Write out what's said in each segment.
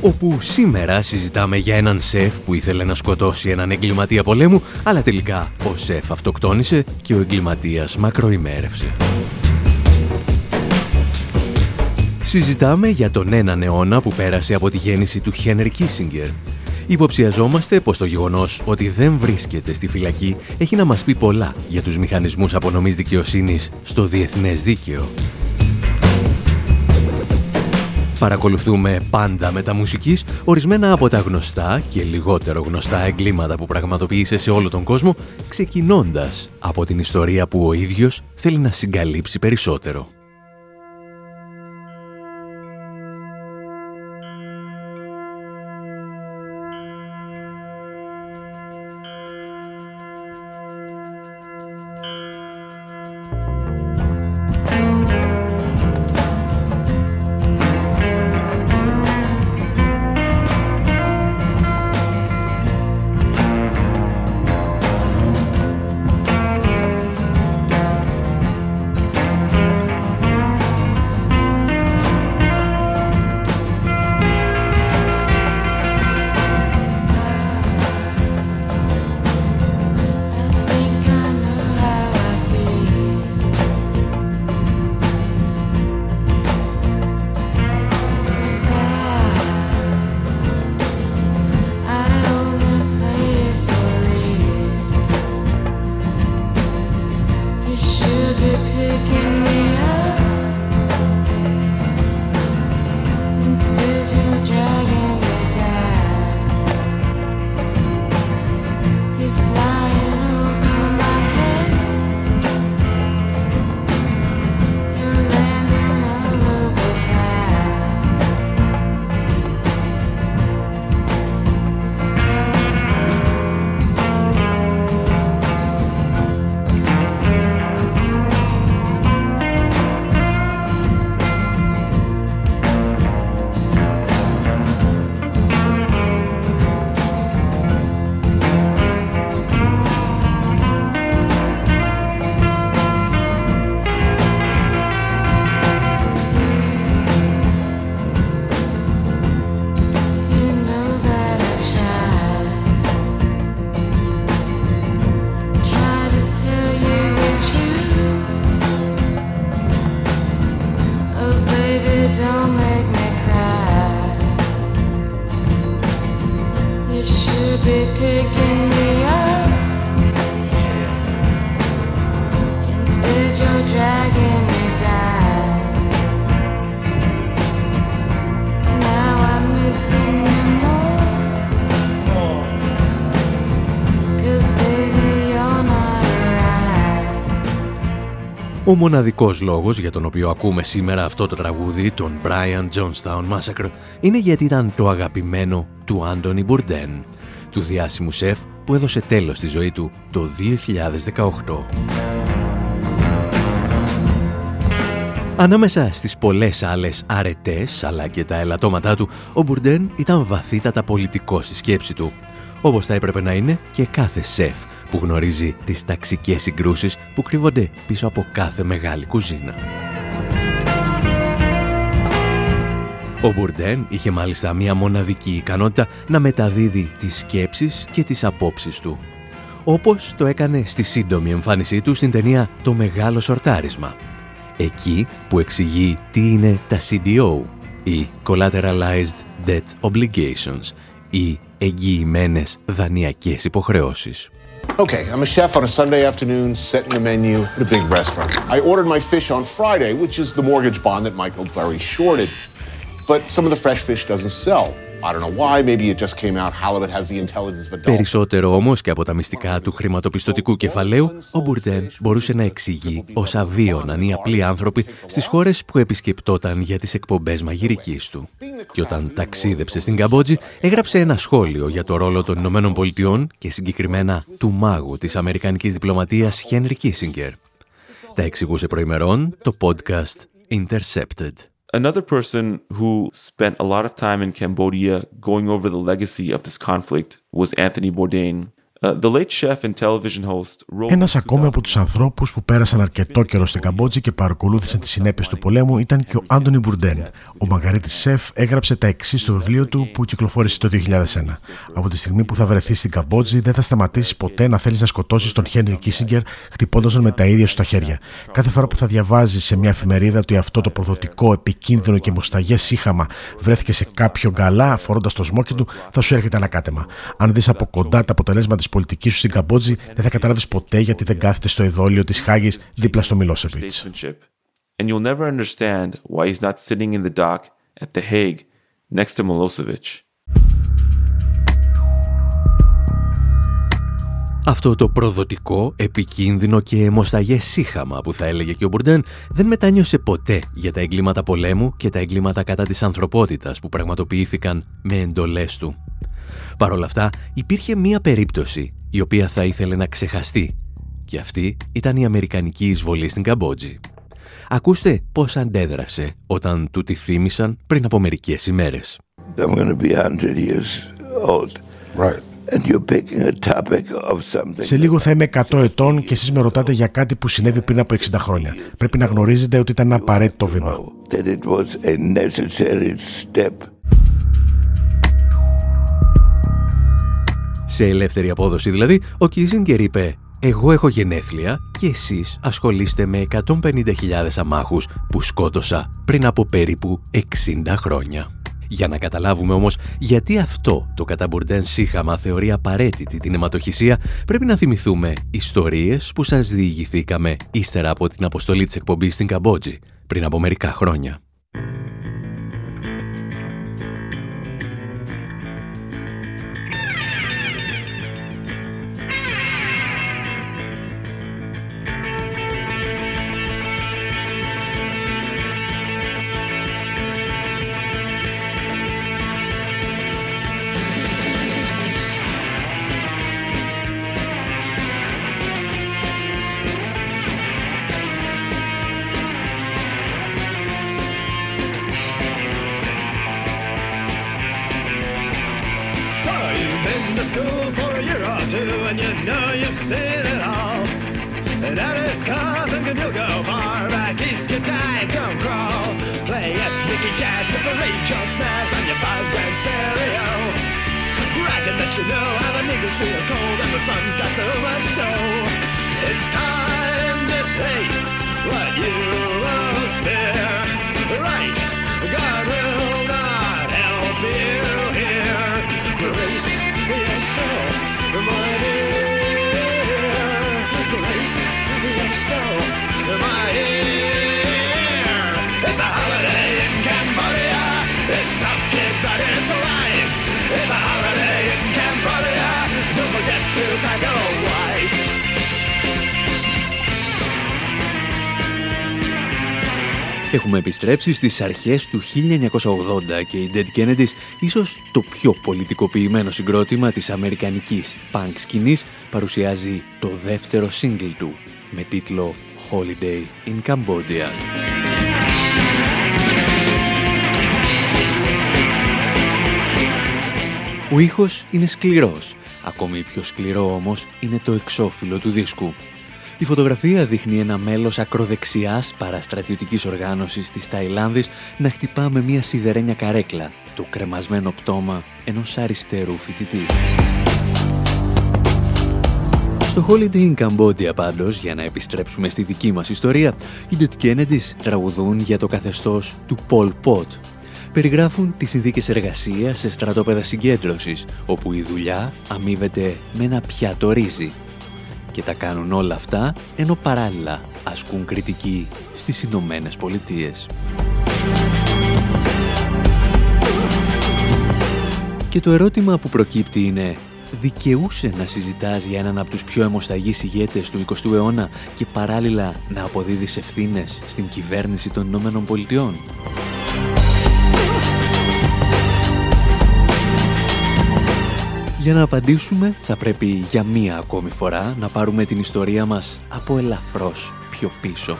Όπου σήμερα συζητάμε για έναν σεφ που ήθελε να σκοτώσει έναν εγκληματία πολέμου, αλλά τελικά ο σεφ αυτοκτόνησε και ο εγκληματίας μακροημέρευσε. Συζητάμε για τον έναν αιώνα που πέρασε από τη γέννηση του Χένρι Κίσιγκερ. Υποψιαζόμαστε πως το γεγονός ότι δεν βρίσκεται στη φυλακή έχει να μας πει πολλά για τους μηχανισμούς απονομής δικαιοσύνης στο διεθνές δίκαιο. Παρακολουθούμε πάντα με τα μουσικής ορισμένα από τα γνωστά και λιγότερο γνωστά εγκλήματα που πραγματοποίησε σε όλο τον κόσμο, ξεκινώντας από την ιστορία που ο ίδιος θέλει να συγκαλύψει περισσότερο. Ο μοναδικός λόγος για τον οποίο ακούμε σήμερα αυτό το τραγούδι, τον Brian Johnstown Massacre, είναι γιατί ήταν το αγαπημένο του Άντωνι Μπουρντέν, του διάσημου σεφ που έδωσε τέλος στη ζωή του το 2018. Ανάμεσα στις πολλές άλλες αρετές αλλά και τα ελαττώματά του, ο Μπουρντέν ήταν βαθύτατα πολιτικός στη σκέψη του όπως θα έπρεπε να είναι και κάθε σεφ που γνωρίζει τις ταξικές συγκρούσεις που κρύβονται πίσω από κάθε μεγάλη κουζίνα. Ο Μπουρντέν είχε μάλιστα μία μοναδική ικανότητα να μεταδίδει τις σκέψεις και τις απόψεις του. Όπως το έκανε στη σύντομη εμφάνισή του στην ταινία «Το Μεγάλο Σορτάρισμα». Εκεί που εξηγεί τι είναι τα CDO ή Collateralized Debt Obligations ή εγγυημένες δανειακές υποχρεώσεις. Okay, I'm a chef on a Sunday afternoon setting the menu at a big restaurant. I ordered my fish on Friday, which is the mortgage bond that Michael very shorted. But some of the fresh fish doesn't sell. Περισσότερο όμως και από τα μυστικά του χρηματοπιστωτικού κεφαλαίου, ο Μπουρτέν μπορούσε να εξηγεί όσα βίωναν οι απλοί άνθρωποι στις χώρες που επισκεπτόταν για τις εκπομπές μαγειρικής του. Και όταν ταξίδεψε στην Καμπότζη, έγραψε ένα σχόλιο για το ρόλο των Ηνωμένων Πολιτειών και συγκεκριμένα του μάγου της Αμερικανικής διπλωματίας Χένρι Κίσιγκερ. Τα εξηγούσε προημερών το podcast Intercepted. Another person who spent a lot of time in Cambodia going over the legacy of this conflict was Anthony Bourdain. Uh, Ένας ακόμη από τους ανθρώπους που πέρασαν αρκετό καιρό στην Καμπότζη και παρακολούθησαν τις συνέπειες του πολέμου ήταν και ο Άντωνι Μπουρντέν. Ο Μαγκαρίτη Σεφ έγραψε τα εξής στο βιβλίο του που κυκλοφόρησε το 2001. Από τη στιγμή που θα βρεθεί στην Καμπότζη, δεν θα σταματήσει ποτέ να θέλεις να σκοτώσεις τον Χένρι Κίσιγκερ, χτυπώντας τον με τα ίδια σου τα χέρια. Κάθε φορά που θα διαβάζεις σε μια εφημερίδα ότι αυτό το προδοτικό, επικίνδυνο και μοσταγέ σύχαμα βρέθηκε σε κάποιο γκαλά φορώντας το σμόκι του, θα σου έρχεται ανακάτεμα. Αν δεις από κοντά τα αποτελέσματα πολιτικής σου στην Καμπότζη, δεν θα καταλάβεις ποτέ γιατί δεν κάθεται στο εδόλιο της Χάγης δίπλα στο Μιλόσεβιτς. And you'll never understand why he's not sitting in the dock at The Hague next to Milosevic. Αυτό το προδοτικό, επικίνδυνο και αιμοσταγές σύχαμα που θα έλεγε και ο Μπουρντέν δεν μετανιώσε ποτέ για τα εγκλήματα πολέμου και τα εγκλήματα κατά της ανθρωπότητας που πραγματοποιήθηκαν με εντολές του. Παρ' όλα αυτά υπήρχε μία περίπτωση η οποία θα ήθελε να ξεχαστεί και αυτή ήταν η Αμερικανική εισβολή στην Καμπότζη. Ακούστε πώς αντέδρασε όταν του τη θύμισαν πριν από μερικές ημέρες. Σε λίγο θα είμαι 100 ετών και εσείς με ρωτάτε για κάτι που συνέβη πριν από 60 χρόνια. Πρέπει να γνωρίζετε ότι ήταν ένα απαραίτητο βήμα. Σε ελεύθερη απόδοση δηλαδή, ο Κίζιγκερ είπε «Εγώ έχω γενέθλια και εσείς ασχολείστε με 150.000 αμάχους που σκότωσα πριν από περίπου 60 χρόνια». Για να καταλάβουμε όμως γιατί αυτό το καταμπουρντέν σύχαμα θεωρεί απαραίτητη την αιματοχυσία, πρέπει να θυμηθούμε ιστορίες που σας διηγηθήκαμε ύστερα από την αποστολή της εκπομπής στην Καμπότζη πριν από μερικά χρόνια. said at all. That is coming, and you'll go far back east to time, come crawl. Play it, Mickey Jazz with the Rachel snares on your program stereo. Reckon that you know how the niggas feel cold and the sun's got so much so. It's time to taste what you Έχουμε επιστρέψει στις αρχές του 1980 και η Dead Kennedys, ίσως το πιο πολιτικοποιημένο συγκρότημα της αμερικανικής punk σκηνής, παρουσιάζει το δεύτερο single του με τίτλο Holiday in Cambodia. Ο ήχος είναι σκληρός, ακόμη πιο σκληρό όμως είναι το εξώφυλλο του δίσκου. Η φωτογραφία δείχνει ένα μέλος ακροδεξιάς παραστρατιωτικής οργάνωσης της Ταϊλάνδης να χτυπά με μια σιδερένια καρέκλα το κρεμασμένο πτώμα ενός αριστερού φοιτητή. Στο Holiday in Cambodia πάντως, για να επιστρέψουμε στη δική μας ιστορία, οι Dead Kennedys τραγουδούν για το καθεστώς του Pol Pot. Περιγράφουν τις συνθήκες εργασίας σε στρατόπεδα συγκέντρωσης, όπου η δουλειά αμείβεται με ένα πιάτο ρύζι και τα κάνουν όλα αυτά ενώ παράλληλα ασκούν κριτική στις Ηνωμένες Πολιτείες. Και το ερώτημα που προκύπτει είναι δικαιούσε να συζητάς για έναν από τους πιο αιμοσταγείς ηγέτες του 20ου αιώνα και παράλληλα να αποδίδεις ευθύνες στην κυβέρνηση των Ηνωμένων Πολιτειών; Για να απαντήσουμε θα πρέπει για μία ακόμη φορά να πάρουμε την ιστορία μας από ελαφρώς πιο πίσω.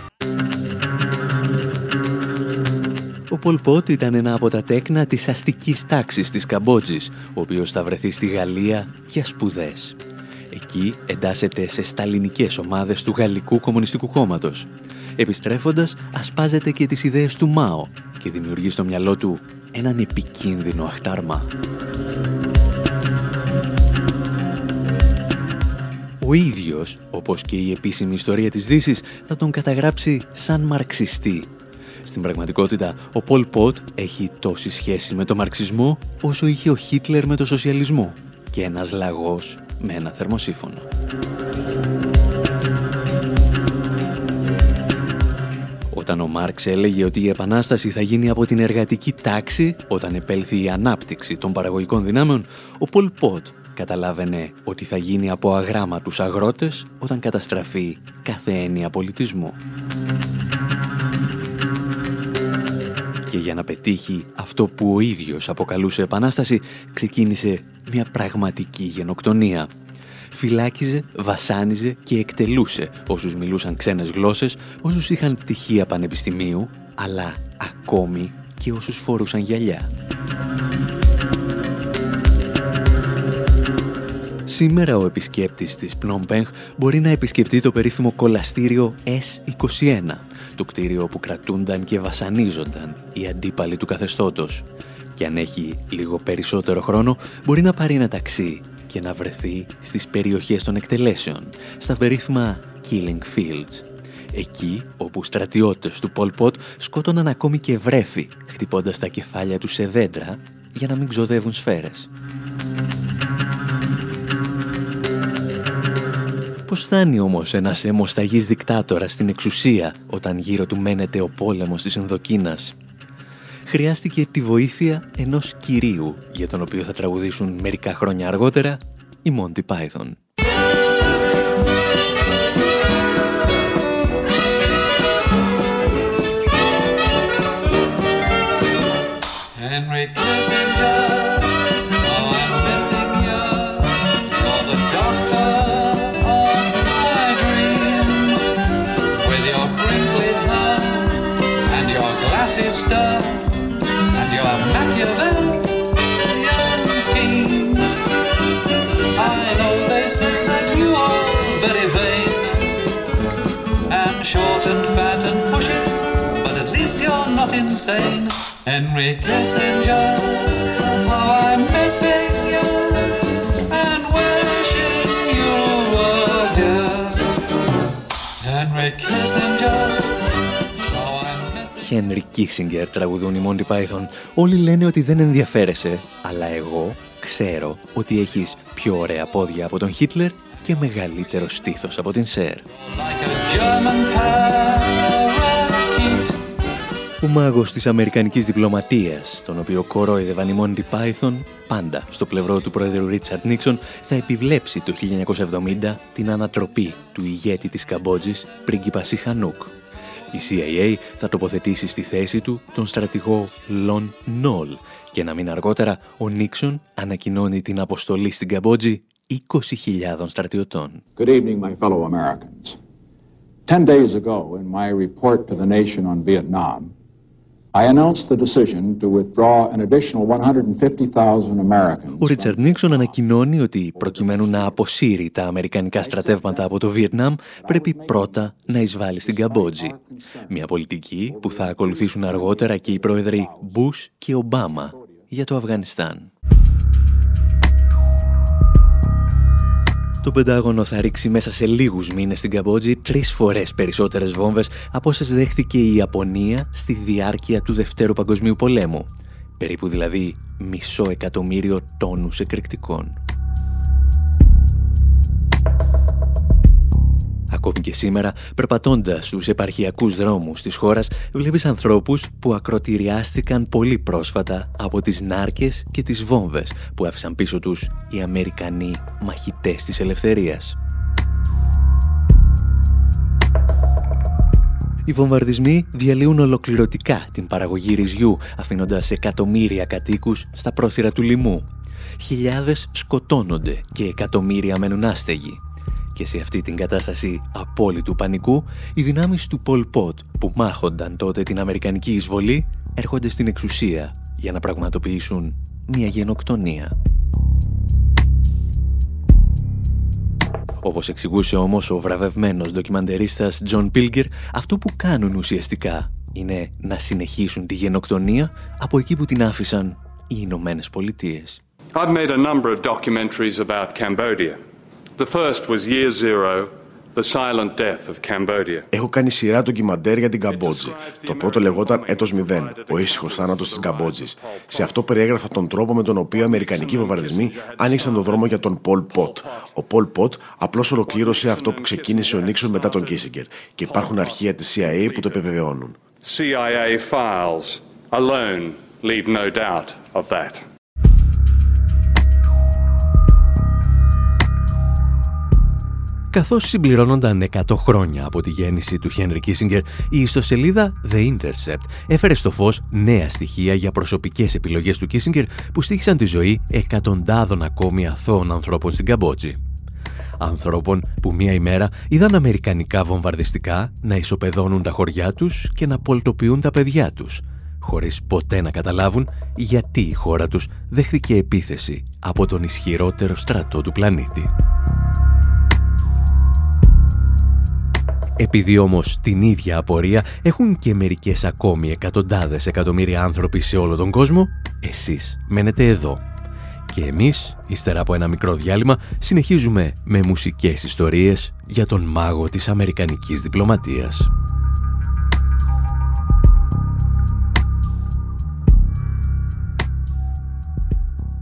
Ο Πολ Πότ ήταν ένα από τα τέκνα της αστικής τάξης της Καμπότζης, ο οποίος θα βρεθεί στη Γαλλία για σπουδές. Εκεί εντάσσεται σε σταλινικές ομάδες του Γαλλικού Κομμουνιστικού Κόμματος. Επιστρέφοντας, ασπάζεται και τις ιδέες του Μάο και δημιουργεί στο μυαλό του έναν επικίνδυνο αχτάρμα. Ο ίδιος, όπως και η επίσημη ιστορία της δύσης θα τον καταγράψει σαν μαρξιστή. Στην πραγματικότητα, ο Πολ Πότ έχει τόση σχέση με το μαρξισμό όσο είχε ο Χίτλερ με το σοσιαλισμό και ένας λαγός με ένα θερμοσύφωνο. Όταν ο Μάρξ έλεγε ότι η Επανάσταση θα γίνει από την εργατική τάξη όταν επέλθει η ανάπτυξη των παραγωγικών δυνάμεων, ο Πολ Πότ καταλάβαινε ότι θα γίνει από αγράμματους αγρότες όταν καταστραφεί κάθε έννοια πολιτισμού. Και για να πετύχει αυτό που ο ίδιος αποκαλούσε επανάσταση, ξεκίνησε μια πραγματική γενοκτονία. Φυλάκιζε, βασάνιζε και εκτελούσε όσους μιλούσαν ξένες γλώσσες, όσους είχαν πτυχία πανεπιστημίου, αλλά ακόμη και όσους φορούσαν γυαλιά. Σήμερα ο επισκέπτης της Πλόμπενχ μπορεί να επισκεφτεί το περίφημο κολαστήριο S21, το κτίριο όπου κρατούνταν και βασανίζονταν οι αντίπαλοι του καθεστώτος. Και αν έχει λίγο περισσότερο χρόνο, μπορεί να πάρει ένα ταξί και να βρεθεί στις περιοχές των εκτελέσεων, στα περίφημα Killing Fields. Εκεί όπου στρατιώτες του Πολ Πότ σκότωναν ακόμη και βρέφη, χτυπώντας τα κεφάλια τους σε δέντρα για να μην ξοδεύουν σφαίρες. Πώς φτάνει όμως ένας αιμοσταγής δικτάτορα στην εξουσία όταν γύρω του μένεται ο πόλεμος της Ενδοκίνας; Χρειάστηκε τη βοήθεια ενός κυρίου για τον οποίο θα τραγουδήσουν μερικά χρόνια αργότερα οι Monty Python. Insane. Henry Kissinger, how I'm missing you and wishing you were here. Henry Kissinger. Henry Kissinger τραγουδούν οι Monty Python. Όλοι λένε ότι δεν ενδιαφέρεσαι, αλλά εγώ ξέρω ότι έχεις πιο ωραία πόδια από τον Χίτλερ και μεγαλύτερο στήθος από την Σέρ. Ο μάγος της Αμερικανικής διπλωματίας, τον οποίο κορόιδευαν οι Monty Python, πάντα στο πλευρό του πρόεδρου Ρίτσαρτ Νίξον, θα επιβλέψει το 1970 την ανατροπή του ηγέτη της Καμπότζης, πρίγκιπα Σιχανούκ. Η CIA θα τοποθετήσει στη θέση του τον στρατηγό Λον Νόλ και ένα μήνα αργότερα ο Νίξον ανακοινώνει την αποστολή στην Καμπότζη 20.000 στρατιωτών. Good evening, my fellow Americans. Ten days ago, in my report to the nation on Vietnam, ο Ρίτσαρντ Νίξον ανακοινώνει ότι προκειμένου να αποσύρει τα αμερικανικά στρατεύματα από το Βιετνάμ πρέπει πρώτα να εισβάλλει στην Καμπότζη. Μια πολιτική που θα ακολουθήσουν αργότερα και οι πρόεδροι Μπούς και Ομπάμα για το Αφγανιστάν. Το Πεντάγωνο θα ρίξει μέσα σε λίγους μήνες στην Καμπότζη τρεις φορές περισσότερες βόμβες από όσες δέχθηκε η Ιαπωνία στη διάρκεια του Δευτέρου Παγκοσμίου Πολέμου. Περίπου δηλαδή μισό εκατομμύριο τόνους εκρηκτικών. Ακόμη και σήμερα, περπατώντας στους επαρχιακούς δρόμους της χώρας, βλέπεις ανθρώπους που ακροτηριάστηκαν πολύ πρόσφατα από τις νάρκες και τις βόμβες που άφησαν πίσω τους οι Αμερικανοί μαχητές της ελευθερίας. Οι βομβαρδισμοί διαλύουν ολοκληρωτικά την παραγωγή ρυζιού, αφήνοντας εκατομμύρια κατοίκους στα πρόθυρα του λοιμού. Χιλιάδες σκοτώνονται και εκατομμύρια μένουν άστεγοι Και σε αυτή την κατάσταση απόλυτου πανικού, οι δυνάμεις του Πολ Πότ που μάχονταν τότε την Αμερικανική εισβολή έρχονται στην εξουσία για να πραγματοποιήσουν μια γενοκτονία. Όπως εξηγούσε όμως ο βραβευμένος ντοκιμαντερίστας Τζον Πίλγκερ, αυτό που κάνουν ουσιαστικά είναι να συνεχίσουν τη γενοκτονία από εκεί που την άφησαν οι Ηνωμένες Πολιτείες. I've made a number of documentaries about Cambodia. The first was Year Zero, The Silent Death of Cambodia. Έχω κάνει σειρά ντοκιμαντέρ για την Καμπότζη. Το πρώτο λεγόταν Έτος 0, ο ήσυχος θάνατος της Καμπότζης. Σε αυτό περιέγραφα τον τρόπο με τον οποίο οι Αμερικανικοί βομβαρδισμοί άνοιξαν τον δρόμο για τον Πολ Πότ. Ο Πολ Πότ απλώς ολοκλήρωσε αυτό που ξεκίνησε ο Νίξον μετά τον Κίσιγκερ. Και υπάρχουν αρχεία της CIA που το επιβεβαιώνουν. CIA files alone leave no doubt of that. Καθώς συμπληρώνονταν 100 χρόνια από τη γέννηση του Χένρι Κίσιγκερ, η ιστοσελίδα The Intercept έφερε στο φως νέα στοιχεία για προσωπικές επιλογές του Κίσιγκερ που στήχησαν τη ζωή εκατοντάδων ακόμη αθώων ανθρώπων στην Καμπότζη. Ανθρώπων που μία ημέρα είδαν αμερικανικά βομβαρδιστικά να ισοπεδώνουν τα χωριά τους και να πολτοποιούν τα παιδιά τους, χωρίς ποτέ να καταλάβουν γιατί η χώρα τους δέχθηκε επίθεση από τον ισχυρότερο στρατό του πλανήτη. Επειδή όμως την ίδια απορία έχουν και μερικές ακόμη εκατοντάδες εκατομμύρια άνθρωποι σε όλο τον κόσμο, εσείς μένετε εδώ. Και εμείς, ύστερα από ένα μικρό διάλειμμα, συνεχίζουμε με μουσικές ιστορίες για τον μάγο της Αμερικανικής διπλωματίας.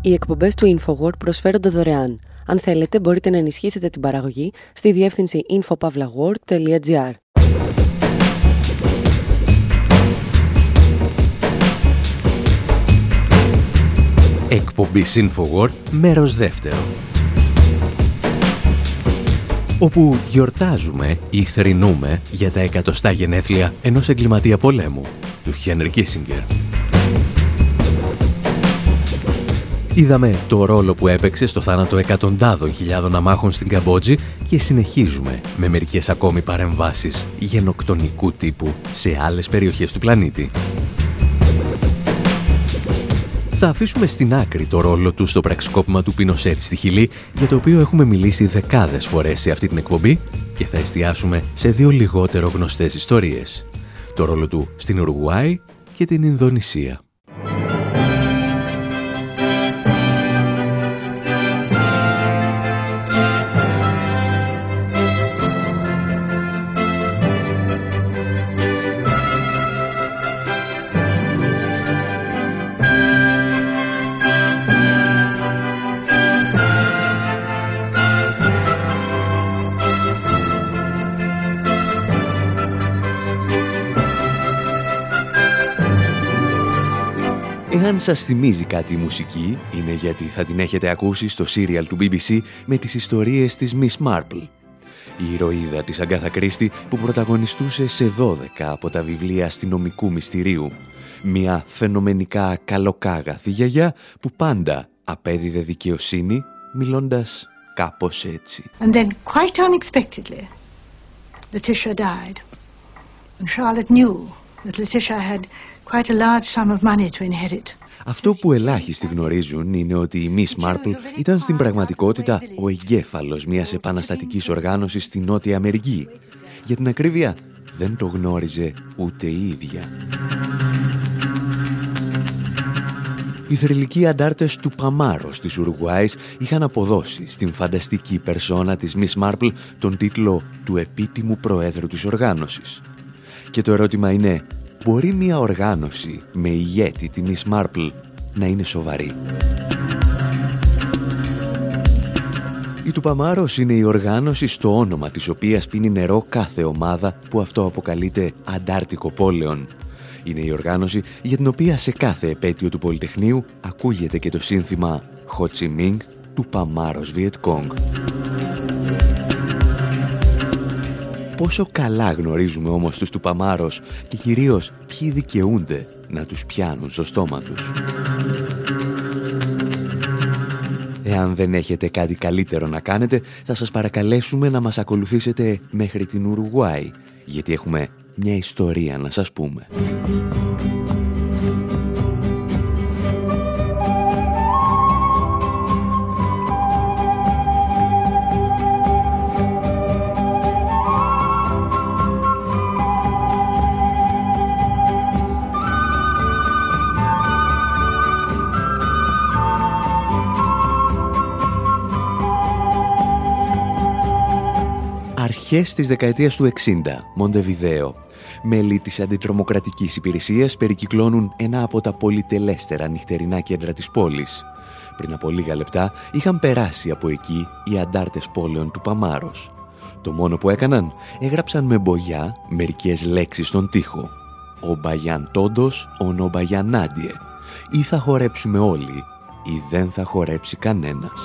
Οι εκπομπές του InfoWord προσφέρονται δωρεάν. Αν θέλετε, μπορείτε να ενισχύσετε την παραγωγή στη διεύθυνση infopavlagor.gr. Εκπομπή InfoWord, μέρος δεύτερο. Όπου γιορτάζουμε ή θρηνούμε για τα εκατοστά γενέθλια ενός εγκληματία πολέμου, του Χένρι Κίσιγκερ. Είδαμε το ρόλο που έπαιξε στο θάνατο εκατοντάδων χιλιάδων αμάχων στην Καμπότζη και συνεχίζουμε με μερικές ακόμη παρεμβάσεις γενοκτονικού τύπου σε άλλες περιοχές του πλανήτη. Θα αφήσουμε στην άκρη το ρόλο του στο πραξικόπημα του Πινοσέτ στη Χιλή, για το οποίο έχουμε μιλήσει δεκάδες φορές σε αυτή την εκπομπή και θα εστιάσουμε σε δύο λιγότερο γνωστές ιστορίες. Το ρόλο του στην Ουρουγουάη και την Ινδονησία. Σας θυμίζει κάτι η μουσική, είναι γιατί θα την έχετε ακούσει στο σύριαλ του BBC με τις ιστορίες της Miss Marple. Η ηρωίδα της Αγκάθα Κρίστη που πρωταγωνιστούσε σε 12 από τα βιβλία αστυνομικού μυστηρίου. Μια φαινομενικά καλοκάγαθη γιαγιά που πάντα απέδιδε δικαιοσύνη μιλώντας κάπως έτσι. And then quite unexpectedly, Letitia died. And Charlotte knew that Letitia had quite a large sum of money to inherit. Αυτό που ελάχιστοι γνωρίζουν είναι ότι η Miss Marple ήταν στην πραγματικότητα ο εγκέφαλος μιας επαναστατικής οργάνωσης στη Νότια Αμερική. Για την ακρίβεια, δεν το γνώριζε ούτε η ίδια. Οι θρηλυκοί αντάρτες του Παμάρος της Ουρουγουάης είχαν αποδώσει στην φανταστική περσόνα της Miss Marple τον τίτλο του επίτιμου προέδρου της οργάνωσης. Και το ερώτημα είναι, μπορεί μια οργάνωση με ηγέτη τη Miss Marple να είναι σοβαρή. Η Τουπαμάρος είναι η οργάνωση στο όνομα της οποίας πίνει νερό κάθε ομάδα που αυτό αποκαλείται Αντάρτικο Πόλεων. Είναι η οργάνωση για την οποία σε κάθε επέτειο του Πολυτεχνείου ακούγεται και το σύνθημα Χοτσιμίνγκ του Παμάρος Βιετκόγκ. Πόσο καλά γνωρίζουμε όμως τους του Παμάρος και κυρίως ποιοι δικαιούνται να τους πιάνουν στο στόμα τους. Εάν δεν έχετε κάτι καλύτερο να κάνετε, θα σας παρακαλέσουμε να μας ακολουθήσετε μέχρι την Ουρουγουάη, γιατί έχουμε μια ιστορία να σας πούμε. Αρχές της δεκαετίας του 60, Μοντεβιδέο. Μέλη της αντιτρομοκρατικής υπηρεσίας περικυκλώνουν ένα από τα πολυτελέστερα νυχτερινά κέντρα της πόλης. Πριν από λίγα λεπτά είχαν περάσει από εκεί οι αντάρτες πόλεων του Παμάρος. Το μόνο που έκαναν, έγραψαν με μπογιά μερικές λέξεις στον τοίχο. «Ο Μπαγιάν Τόντος, ο Νομπαγιάν Άντιε». Ή θα χορέψουμε όλοι, ή δεν θα χορέψει κανένας.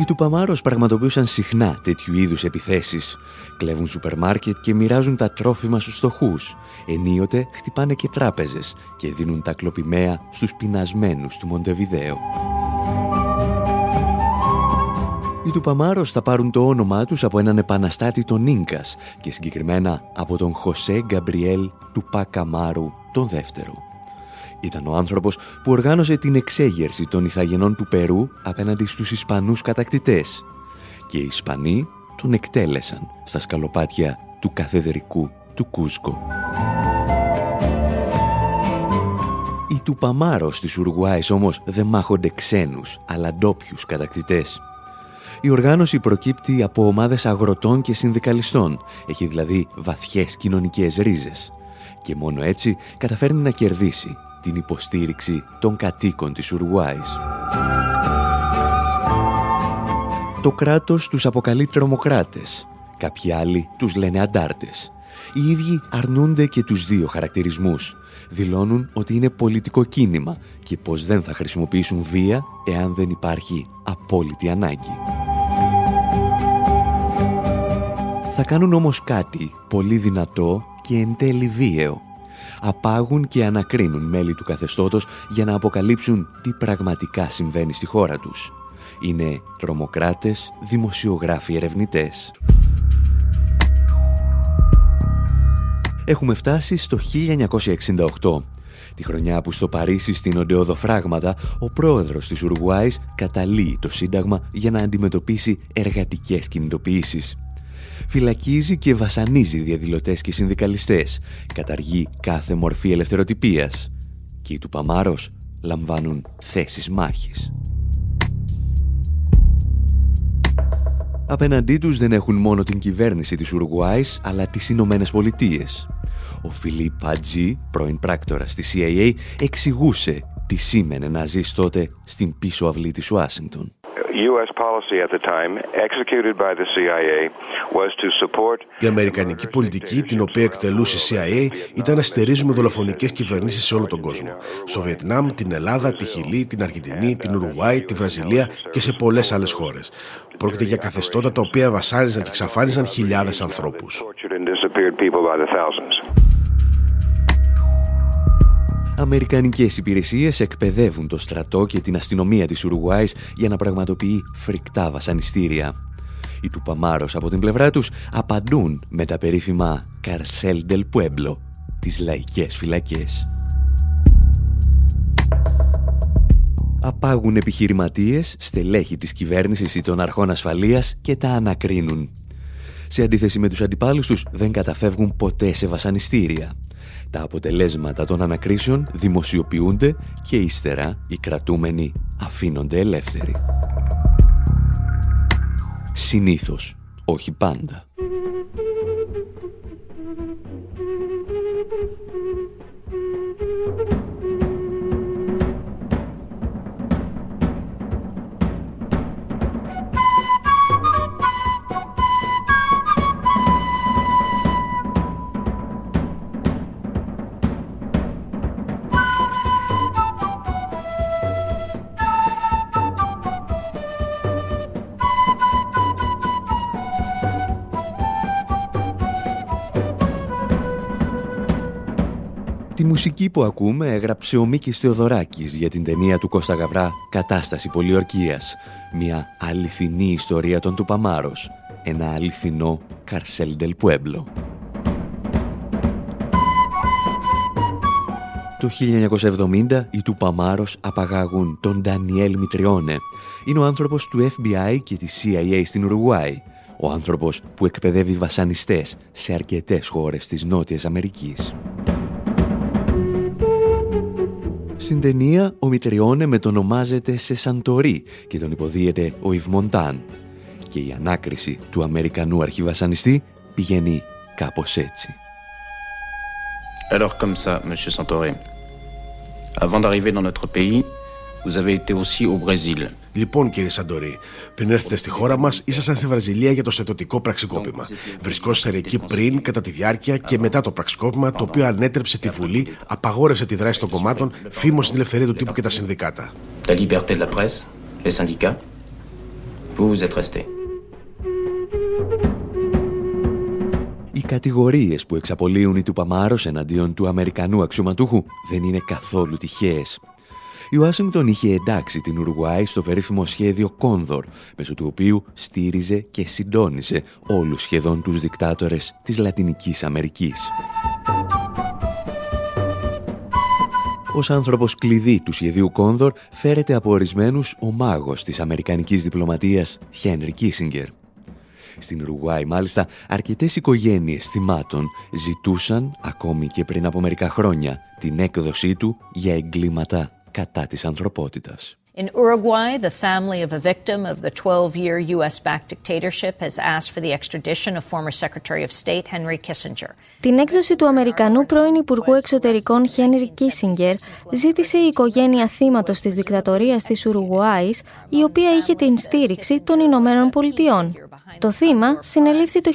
Οι Τουπαμάρος πραγματοποιούσαν συχνά τέτοιου είδους επιθέσεις. Κλέβουν σούπερ μάρκετ και μοιράζουν τα τρόφιμα στους στοχούς. Ενίοτε χτυπάνε και τράπεζες και δίνουν τα κλοπημαία στους πεινασμένους του Μοντεβιδέο. Οι Τουπαμάρος θα πάρουν το όνομά τους από έναν επαναστάτη των Ίνκας και συγκεκριμένα από τον Χωσέ Γκαμπριέλ του Πακαμάρου τον δεύτερο. Ήταν ο άνθρωπος που οργάνωσε την εξέγερση των Ιθαγενών του Περού απέναντι στους Ισπανούς κατακτητές και οι Ισπανοί τον εκτέλεσαν στα σκαλοπάτια του καθεδρικού του Κούσκο. Οι του Παμάρος της Ουρουγουάης όμως δεν μάχονται ξένους, αλλά ντόπιους κατακτητές. Η οργάνωση προκύπτει από ομάδες αγροτών και συνδικαλιστών. Έχει δηλαδή βαθιές κοινωνικές ρίζες. Και μόνο έτσι καταφέρνει να κερδίσει την υποστήριξη των κατοίκων της Ουρουάης. Το κράτος τους αποκαλεί τρομοκράτες. Κάποιοι άλλοι τους λένε αντάρτες. Οι ίδιοι αρνούνται και τους δύο χαρακτηρισμούς. Δηλώνουν ότι είναι πολιτικό κίνημα και πως δεν θα χρησιμοποιήσουν βία εάν δεν υπάρχει απόλυτη ανάγκη. Θα κάνουν όμως κάτι πολύ δυνατό και εν τέλει βίαιο απάγουν και ανακρίνουν μέλη του καθεστώτος για να αποκαλύψουν τι πραγματικά συμβαίνει στη χώρα τους. Είναι τρομοκράτες, δημοσιογράφοι ερευνητές. Έχουμε φτάσει στο 1968, τη χρονιά που στο Παρίσι στην Οντεοδοφράγματα ο πρόεδρος της Ουρουγουάης καταλύει το Σύνταγμα για να αντιμετωπίσει εργατικές κινητοποιήσεις φυλακίζει και βασανίζει διαδηλωτές και συνδικαλιστές, καταργεί κάθε μορφή ελευθεροτυπίας και οι του Παμάρος λαμβάνουν θέσεις μάχης. Απέναντί τους δεν έχουν μόνο την κυβέρνηση της Ουρουγουάης, αλλά τις Ηνωμένες Πολιτείες. Ο Φιλίπ Πατζή, πρώην πράκτορας της CIA, εξηγούσε τι σήμαινε να ζεις τότε στην πίσω αυλή της Ουάσιγκτον. Η αμερικανική πολιτική την οποία εκτελούσε η CIA ήταν να στερίζουμε δολοφονικές κυβερνήσεις σε όλο τον κόσμο. Στο Βιετνάμ, την Ελλάδα, τη Χιλή, την Αργεντινή, την Ουρουγουάη, τη Βραζιλία και σε πολλές άλλες χώρες. Πρόκειται για καθεστώτα τα οποία βασάριζαν και εξαφάνιζαν χιλιάδες ανθρώπους. Αμερικανικές υπηρεσίες εκπαιδεύουν το στρατό και την αστυνομία της Ουρουγουάης για να πραγματοποιεί φρικτά βασανιστήρια. Οι του Παμάρος από την πλευρά τους απαντούν με τα περίφημα «Καρσέλ del Pueblo», τις λαϊκές φυλακές. Απάγουν επιχειρηματίες, στελέχη της κυβέρνησης ή των αρχών ασφαλείας και τα ανακρίνουν. Σε αντίθεση με τους αντιπάλους τους δεν καταφεύγουν ποτέ σε βασανιστήρια. Τα αποτελέσματα των ανακρίσεων δημοσιοποιούνται και ύστερα οι κρατούμενοι αφήνονται ελεύθεροι. Συνήθως, όχι πάντα. Μουσική που ακούμε έγραψε ο Μίκης Θεοδωράκης για την ταινία του Κώστα Γαβρά «Κατάσταση Πολιορκίας». Μια αληθινή ιστορία των Τουπαμάρος. Ένα αληθινό Καρσέλ Ντελ Πουέμπλο. Το 1970 οι Τουπαμάρος απαγάγουν τον Ντανιέλ Μητριώνε. Είναι ο άνθρωπος του FBI και της CIA στην Ουρουγουάη. Ο άνθρωπος που εκπαιδεύει βασανιστές σε αρκετές χώρες της Νότιας Αμερικής. Στην ταινία ο Μητριώνε μετονομάζεται σε Σαντορί και τον υποδίεται ο Ιβμοντάν. Και η ανάκριση του Αμερικανού αρχιβασανιστή πηγαίνει κάπως έτσι. Alors comme ça, monsieur Santoré, avant d'arriver dans notre pays, vous avez été aussi au Brésil. Λοιπόν, κύριε Σαντορή, πριν έρθετε στη χώρα μας, ήσασταν στη Βραζιλία για το στετοτικό πραξικόπημα. Βρισκόσασταν εκεί πριν, κατά τη διάρκεια και μετά το πραξικόπημα, το οποίο ανέτρεψε τη Βουλή, απαγόρευσε τη δράση των κομμάτων, φήμωσε την ελευθερία του τύπου και τα συνδικάτα. La liberté de la presse, les syndicats, vous vous êtes resté. Οι κατηγορίες που εξαπολύουν οι του Παμάρος εναντίον του Αμερικανού αξιωματούχου δεν είναι καθόλου τυχαίες. Η Ουάσιγκτον είχε εντάξει την Ουρουγουάη στο περίφημο σχέδιο Κόνδορ, μέσω του οποίου στήριζε και συντόνιζε όλους σχεδόν τους δικτάτορες της Λατινικής Αμερικής. Ως άνθρωπος κλειδί του σχεδίου Κόνδορ φέρεται από ορισμένους ο μάγος της Αμερικανικής διπλωματίας Χένρι Κίσιγκερ. Στην Ουρουγουάη μάλιστα αρκετές οικογένειες θυμάτων ζητούσαν ακόμη και πριν από μερικά χρόνια την έκδοσή του για εγκλήματα κατά της ανθρωπότητας. In Uruguay, the family of a victim of the 12-year U.S.-backed dictatorship has asked for the extradition of former Secretary of State Henry Kissinger. Την έκδοση του Αμερικανού πρώην Υπουργού Εξωτερικών Χένρι Κίσιγκερ ζήτησε η οικογένεια θύματος της δικτατορίας της Ουρουγουάης, η οποία είχε την στήριξη των Ηνωμένων Πολιτειών. Το θύμα συνελήφθη το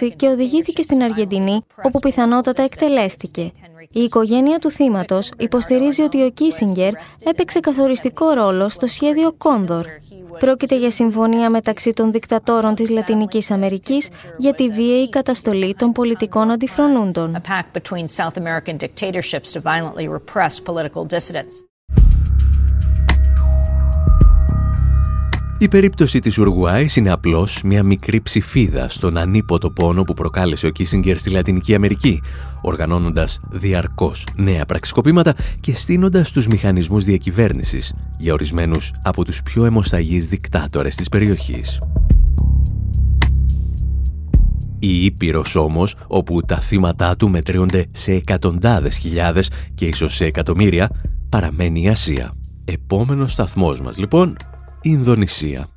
1976 και οδηγήθηκε στην Αργεντινή, όπου πιθανότατα εκτελέστηκε. Η οικογένεια του θύματος υποστηρίζει ότι ο Κίσιγκερ έπαιξε καθοριστικό ρόλο στο σχέδιο Κόνδορ. Πρόκειται για συμφωνία μεταξύ των δικτατόρων της Λατινικής Αμερικής για τη βίαιη καταστολή των πολιτικών αντιφρονούντων. Η περίπτωση της Ουρουγουάης είναι απλώς μια μικρή ψηφίδα στον ανίποτο πόνο που προκάλεσε ο Κίσιγκερ στη Λατινική Αμερική, οργανώνοντας διαρκώς νέα πραξικοπήματα και στείνοντας τους μηχανισμούς διακυβέρνησης για ορισμένους από τους πιο αιμοσταγείς δικτάτορες της περιοχής. Η Ήπειρος όμως, όπου τα θύματα του μετρούνται σε εκατοντάδες χιλιάδες και ίσως σε εκατομμύρια, παραμένει η Ασία. Επόμενος σταθμός μας λοιπόν, Ινδονησία.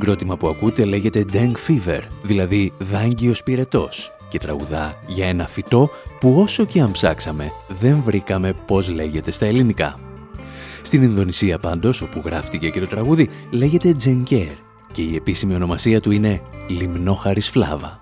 Συγκρότημα που ακούτε λέγεται Deng Fever, δηλαδή δάγκιος πυρετός και τραγουδά για ένα φυτό που όσο και αν ψάξαμε δεν βρήκαμε πώς λέγεται στα ελληνικά. Στην Ινδονησία πάντως, όπου γράφτηκε και το τραγούδι, λέγεται Τζενκέρ και η επίσημη ονομασία του είναι Λιμνόχαρης Φλάβα.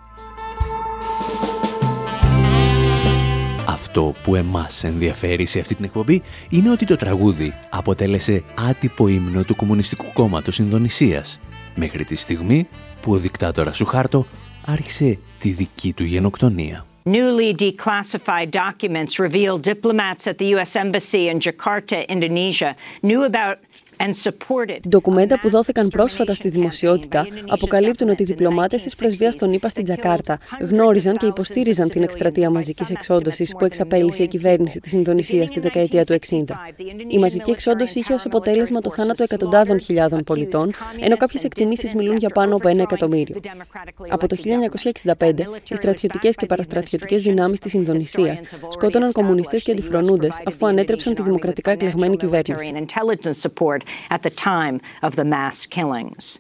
Αυτό που εμάς ενδιαφέρει σε αυτή την εκπομπή είναι ότι το τραγούδι αποτέλεσε άτυπο ύμνο του Κομμουνιστικού Κόμματος Ινδονησίας μέχρι τη στιγμή που ο δικτάτορας Σουχάρτο άρχισε τη δική του γενοκτονία. Newly declassified documents reveal diplomats at the U.S. Embassy in Jakarta, Indonesia, knew about Ντοκουμέντα που δόθηκαν πρόσφατα στη δημοσιότητα αποκαλύπτουν ότι οι διπλωμάτες της πρεσβείας των ΗΠΑ στην Τζακάρτα γνώριζαν και υποστήριζαν την εκστρατεία μαζικής εξόντωσης που εξαπέλυσε η κυβέρνηση της Ινδονησίας στη δεκαετία του 60. Η μαζική εξόντωση είχε ως αποτέλεσμα το θάνατο εκατοντάδων χιλιάδων πολιτών, ενώ κάποιες εκτιμήσεις μιλούν για πάνω από ένα εκατομμύριο. Από το 1965, οι στρατιωτικές και παραστρατιωτικές δυνάμεις της Ινδονησίας σκότωναν κομμουνιστές και αντιφρονούντες αφού ανέτρεψαν τη δημοκρατικά εκλεγμένη κυβέρνηση at the time of the mass killings.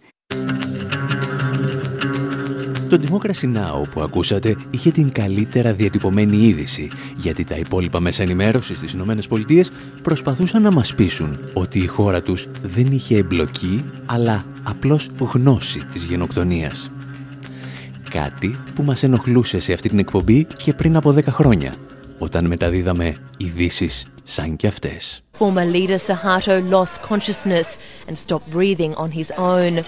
Το Democracy Now! που ακούσατε είχε την καλύτερα διατυπωμένη είδηση, γιατί τα υπόλοιπα μέσα ενημέρωσης στις Ηνωμένες Πολιτείες προσπαθούσαν να μας πείσουν ότι η χώρα τους δεν είχε εμπλοκή, αλλά απλώς γνώση της γενοκτονίας. Κάτι που μας ενοχλούσε σε αυτή την εκπομπή και πριν από 10 χρόνια, όταν μεταδίδαμε ειδήσεις σαν κι αυτές. Former leader Suharto lost consciousness and stopped breathing on his own.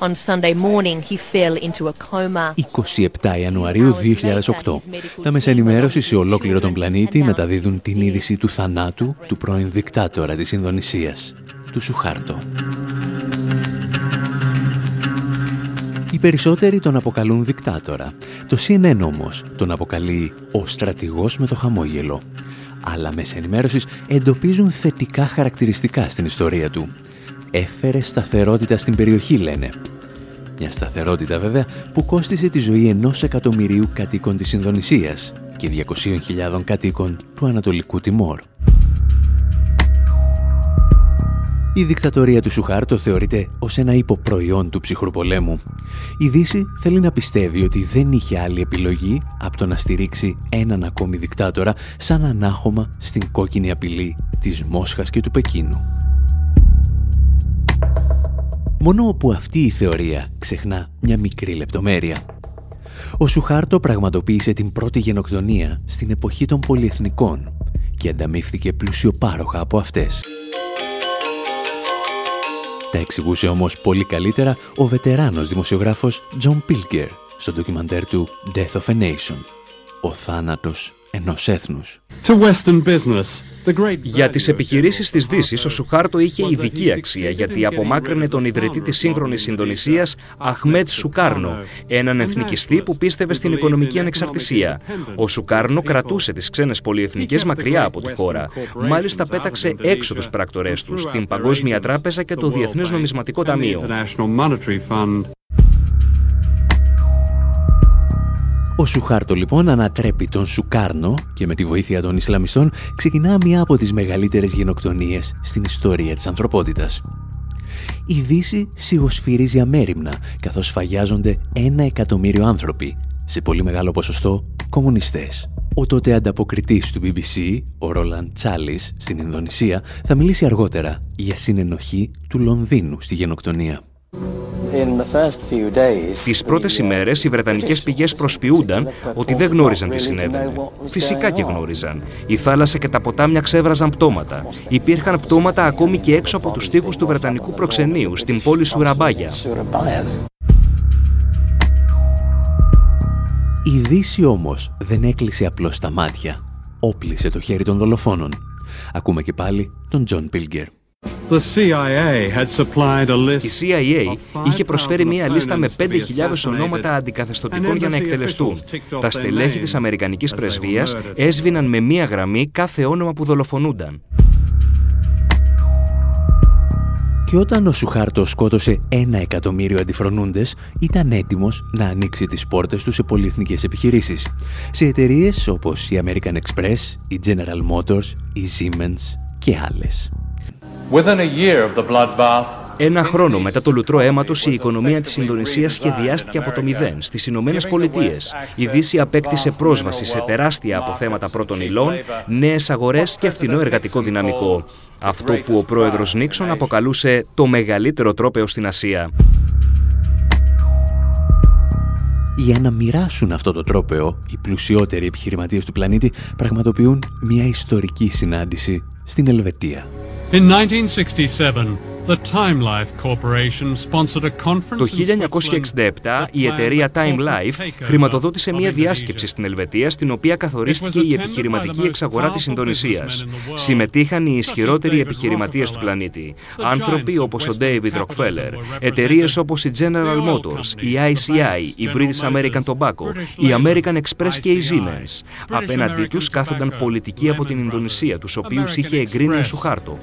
On Sunday morning, he fell into a coma. 27 Ιανουαρίου 2008. Τα μέσα ενημέρωση σε ολόκληρο τον πλανήτη μεταδίδουν την είδηση του θανάτου του πρώην δικτάτορα της Ινδονησίας, του Σουχάρτο. Οι περισσότεροι τον αποκαλούν δικτάτορα. Το CNN όμως τον αποκαλεί ο στρατηγός με το χαμόγελο αλλά μέσα ενημέρωσης εντοπίζουν θετικά χαρακτηριστικά στην ιστορία του. Έφερε σταθερότητα στην περιοχή, λένε. Μια σταθερότητα βέβαια που κόστισε τη ζωή ενός εκατομμυρίου κατοίκων της Ινδονησίας και 200.000 κατοίκων του Ανατολικού Τιμόρ. Η δικτατορία του Σουχάρτο θεωρείται ως ένα υποπροϊόν του ψυχρού πολέμου. Η Δύση θέλει να πιστεύει ότι δεν είχε άλλη επιλογή από το να στηρίξει έναν ακόμη δικτάτορα σαν ανάχωμα στην κόκκινη απειλή της Μόσχας και του Πεκίνου. Μόνο όπου αυτή η θεωρία ξεχνά μια μικρή λεπτομέρεια. Ο Σουχάρτο πραγματοποίησε την πρώτη γενοκτονία στην εποχή των πολυεθνικών και ανταμείφθηκε πλουσιοπάροχα από αυτές. Τα εξηγούσε όμως πολύ καλύτερα ο βετεράνος δημοσιογράφος John Pilger στο ντοκιμαντέρ του Death of a Nation. Ο θάνατος ενός έθνους. Για τις επιχειρήσεις της Δύσης, ο Σουχάρτο είχε ειδική αξία γιατί απομάκρυνε τον ιδρυτή της σύγχρονης Ινδονησίας, Αχμέτ Σουκάρνο, έναν εθνικιστή που πίστευε στην οικονομική ανεξαρτησία. Ο Σουκάρνο κρατούσε τις ξένες πολυεθνικές μακριά από τη χώρα. Μάλιστα πέταξε έξω τους πράκτορές τους, την Παγκόσμια Τράπεζα και το Διεθνές Νομισματικό Ταμείο. Ο Σουχάρτο λοιπόν ανατρέπει τον Σουκάρνο και με τη βοήθεια των Ισλαμιστών ξεκινά μία από τις μεγαλύτερες γενοκτονίες στην ιστορία της ανθρωπότητας. Η Δύση σιγοσφυρίζει αμέριμνα καθώς φαγιάζονται ένα εκατομμύριο άνθρωποι, σε πολύ μεγάλο ποσοστό κομμουνιστές. Ο τότε ανταποκριτής του BBC, ο Ρόλαν Τσάλις, στην Ινδονησία, θα μιλήσει αργότερα για συνενοχή του Λονδίνου στη γενοκτονία. Τις πρώτες ημέρες οι Βρετανικές πηγές προσποιούνταν ότι δεν γνώριζαν τι συνέβαινε. Φυσικά και γνώριζαν. Η θάλασσα και τα ποτάμια ξέβραζαν πτώματα. Υπήρχαν πτώματα ακόμη και έξω από τους τοίχους του Βρετανικού προξενείου, στην πόλη Σουραμπάγια. Η Δύση όμως δεν έκλεισε απλώς τα μάτια. Όπλισε το χέρι των δολοφόνων. Ακούμε και πάλι τον Τζον Πίλγκερ. Η CIA είχε προσφέρει μία λίστα με 5.000 ονόματα αντικαθεστωτικών για να εκτελεστούν. Τα στελέχη της Αμερικανικής Πρεσβείας έσβηναν με μία γραμμή κάθε όνομα που δολοφονούνταν. Και όταν ο Σουχάρτο σκότωσε ένα εκατομμύριο αντιφρονούντες, ήταν έτοιμος να ανοίξει τις πόρτες του σε πολυεθνικές επιχειρήσεις. Σε εταιρείες όπως η American Express, η General Motors, η Siemens και άλλες. Ένα χρόνο μετά το λουτρό αίματος, η οικονομία της Ινδονησίας σχεδιάστηκε από το μηδέν. Στις Ηνωμένες Πολιτείες. η Δύση απέκτησε πρόσβαση σε τεράστια αποθέματα πρώτων υλών, νέες αγορές και φθηνό εργατικό δυναμικό. Αυτό που ο πρόεδρος Νίξον αποκαλούσε το μεγαλύτερο τρόπεο στην Ασία. Για να μοιράσουν αυτό το τρόπεο, οι πλουσιότεροι επιχειρηματίες του πλανήτη πραγματοποιούν μια ιστορική συνάντηση στην Ελβετία. In 1967, Το 1967 η εταιρεία Time Life χρηματοδότησε μια διάσκεψη στην Ελβετία στην οποία καθορίστηκε η επιχειρηματική εξαγορά της Ινδονησίας. Συμμετείχαν οι ισχυρότεροι επιχειρηματίες του πλανήτη. Άνθρωποι όπως ο David Rockefeller, εταιρείες όπως η General Motors, η ICI, η British American Tobacco, η American Express και η Siemens. Απέναντί τους κάθονταν πολιτικοί από την Ινδονησία, τους οποίους είχε εγκρίνει ο Σουχάρτο.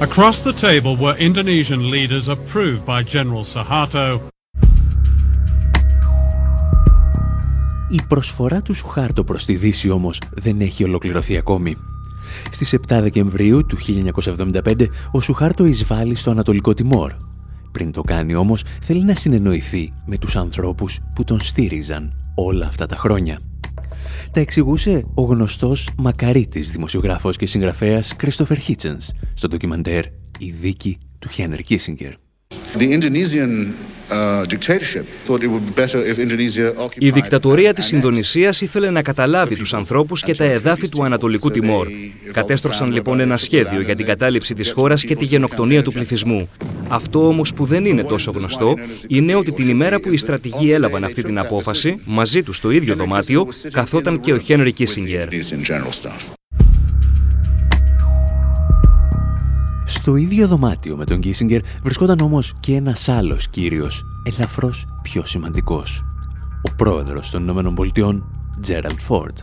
Across the table were Indonesian leaders approved by General Suharto. Η προσφορά του Σουχάρτο προς τη Δύση όμως δεν έχει ολοκληρωθεί ακόμη. Στις 7 Δεκεμβρίου του 1975 ο Σουχάρτο εισβάλλει στο Ανατολικό Τιμόρ. Πριν το κάνει όμως θέλει να συνεννοηθεί με τους ανθρώπους που τον στήριζαν όλα αυτά τα χρόνια. Τα εξηγούσε ο γνωστός μακαρίτης δημοσιογράφος και συγγραφέας Christopher Hitchens στο ντοκιμαντέρ «Η δίκη του Χένερ Κίσιγκερ». Η δικτατορία της Ινδονησίας ήθελε να καταλάβει τους ανθρώπους και τα εδάφη του Ανατολικού Τιμόρ. Κατέστρωσαν λοιπόν ένα σχέδιο για την κατάληψη της χώρας και τη γενοκτονία του πληθυσμού. Αυτό όμως που δεν είναι τόσο γνωστό είναι ότι την ημέρα που οι στρατηγοί έλαβαν αυτή την απόφαση, μαζί τους στο ίδιο δωμάτιο, καθόταν και ο Χένρι Κίσιγκερ. Στο ίδιο δωμάτιο με τον Κίσιγκερ βρισκόταν όμως και ένας άλλος κύριος, ελαφρώς πιο σημαντικός. Ο πρόεδρος των Ηνωμένων Πολιτειών, Τζέραλτ Φόρτ.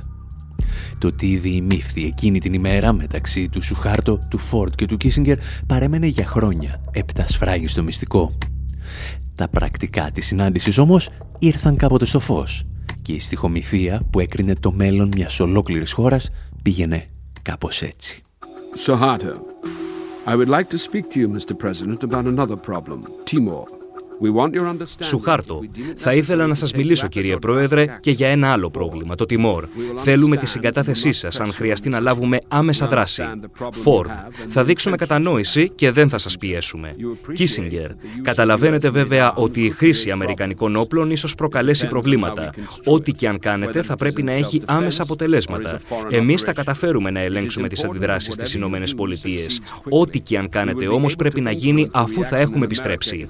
Το τι διημήφθη εκείνη την ημέρα μεταξύ του Σουχάρτο, του Φόρτ και του Κίσιγκερ παρέμενε για χρόνια έπτα στο μυστικό. Τα πρακτικά της συνάντησης όμως ήρθαν κάποτε στο φως και η στοιχομηθεία που έκρινε το μέλλον μιας ολόκληρης χώρας πήγαινε κάπως έτσι. Suharto, I would like to speak to you, Mr. President, about another problem, Timor. Σουχάρτο, θα ήθελα να σας μιλήσω κύριε Πρόεδρε και για ένα άλλο πρόβλημα, το τιμόρ. Θέλουμε τη συγκατάθεσή σας αν χρειαστεί να λάβουμε άμεσα δράση. Φόρντ, θα δείξουμε κατανόηση και δεν θα σας πιέσουμε. Κίσιγκερ, καταλαβαίνετε βέβαια ότι η χρήση αμερικανικών όπλων ίσως προκαλέσει προβλήματα. Ό,τι και αν κάνετε θα πρέπει να έχει άμεσα αποτελέσματα. Εμείς θα καταφέρουμε να ελέγξουμε τις αντιδράσεις στις Ηνωμένες Πολιτείες. Ό,τι και αν κάνετε όμως πρέπει να γίνει αφού θα έχουμε επιστρέψει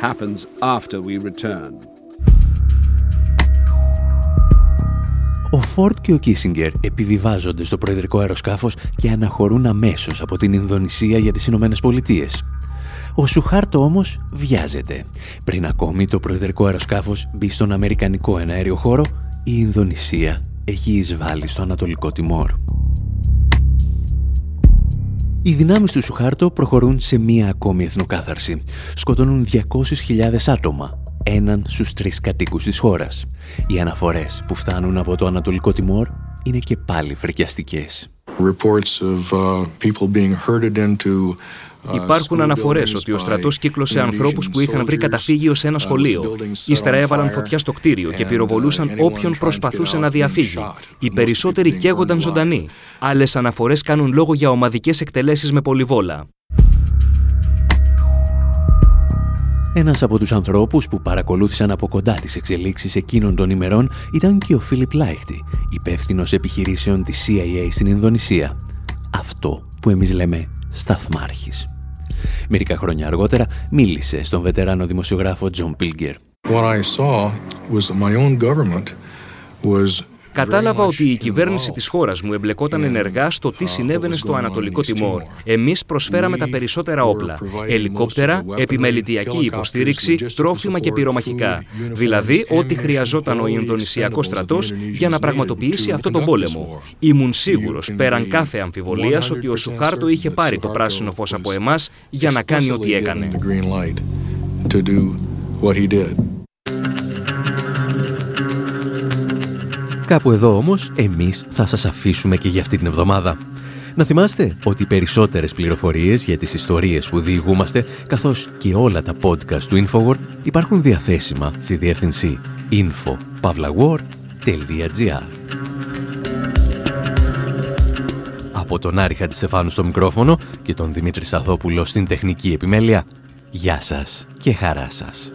happens, after we return. Ο Φόρτ και ο Κίσιγκερ επιβιβάζονται στο προεδρικό αεροσκάφος και αναχωρούν αμέσως από την Ινδονησία για τις Ηνωμένες Πολιτείες. Ο Σουχάρτο όμως βιάζεται. Πριν ακόμη το προεδρικό αεροσκάφος μπει στον Αμερικανικό εναέριο χώρο, η Ινδονησία έχει εισβάλει στο Ανατολικό Τιμόρ. Οι δυνάμεις του Σουχάρτο προχωρούν σε μία ακόμη εθνοκάθαρση. Σκοτώνουν 200.000 άτομα, έναν στους τρεις κατοίκους της χώρας. Οι αναφορές που φτάνουν από το Ανατολικό Τιμόρ είναι και πάλι φρικιαστικές. Reports of, uh, people being herded into Υπάρχουν αναφορές ότι ο στρατός κύκλωσε ανθρώπους που είχαν βρει καταφύγιο σε ένα σχολείο. Ύστερα έβαλαν φωτιά στο κτίριο και πυροβολούσαν όποιον προσπαθούσε να διαφύγει. Οι περισσότεροι καίγονταν ζωντανοί. Άλλες αναφορές κάνουν λόγο για ομαδικές εκτελέσεις με πολυβόλα. Ένας από τους ανθρώπους που παρακολούθησαν από κοντά τις εξελίξεις εκείνων των ημερών ήταν και ο Φίλιπ Λάιχτι, υπεύθυνος επιχειρήσεων της CIA στην Ινδονησία. Αυτό που εμείς λέμε σταθμάρχης. Μερικά χρόνια αργότερα μίλησε στον βετεράνο δημοσιογράφο Τζον Πίλγκερ. Κατάλαβα ότι η κυβέρνηση της χώρας μου εμπλεκόταν ενεργά στο τι συνέβαινε στο Ανατολικό Τιμόρ. Εμείς προσφέραμε τα περισσότερα όπλα. Ελικόπτερα, επιμελητιακή υποστήριξη, τρόφιμα και πυρομαχικά. Δηλαδή, ό,τι χρειαζόταν ο Ινδονησιακός στρατός για να πραγματοποιήσει αυτό τον πόλεμο. Ήμουν σίγουρος, πέραν κάθε αμφιβολίας, ότι ο Σουχάρτο είχε πάρει το πράσινο φως από εμάς για να κάνει ό,τι έκανε. Κάπου εδώ όμως εμείς θα σας αφήσουμε και για αυτή την εβδομάδα. Να θυμάστε ότι οι περισσότερες πληροφορίες για τις ιστορίες που διηγούμαστε, καθώς και όλα τα podcast του Infowar, υπάρχουν διαθέσιμα στη διεύθυνση info.pavlawar.gr Από τον Άρη Χατζηστεφάνου στο μικρόφωνο και τον Δημήτρη Σαδόπουλο στην τεχνική επιμέλεια, γεια σας και χαρά σας.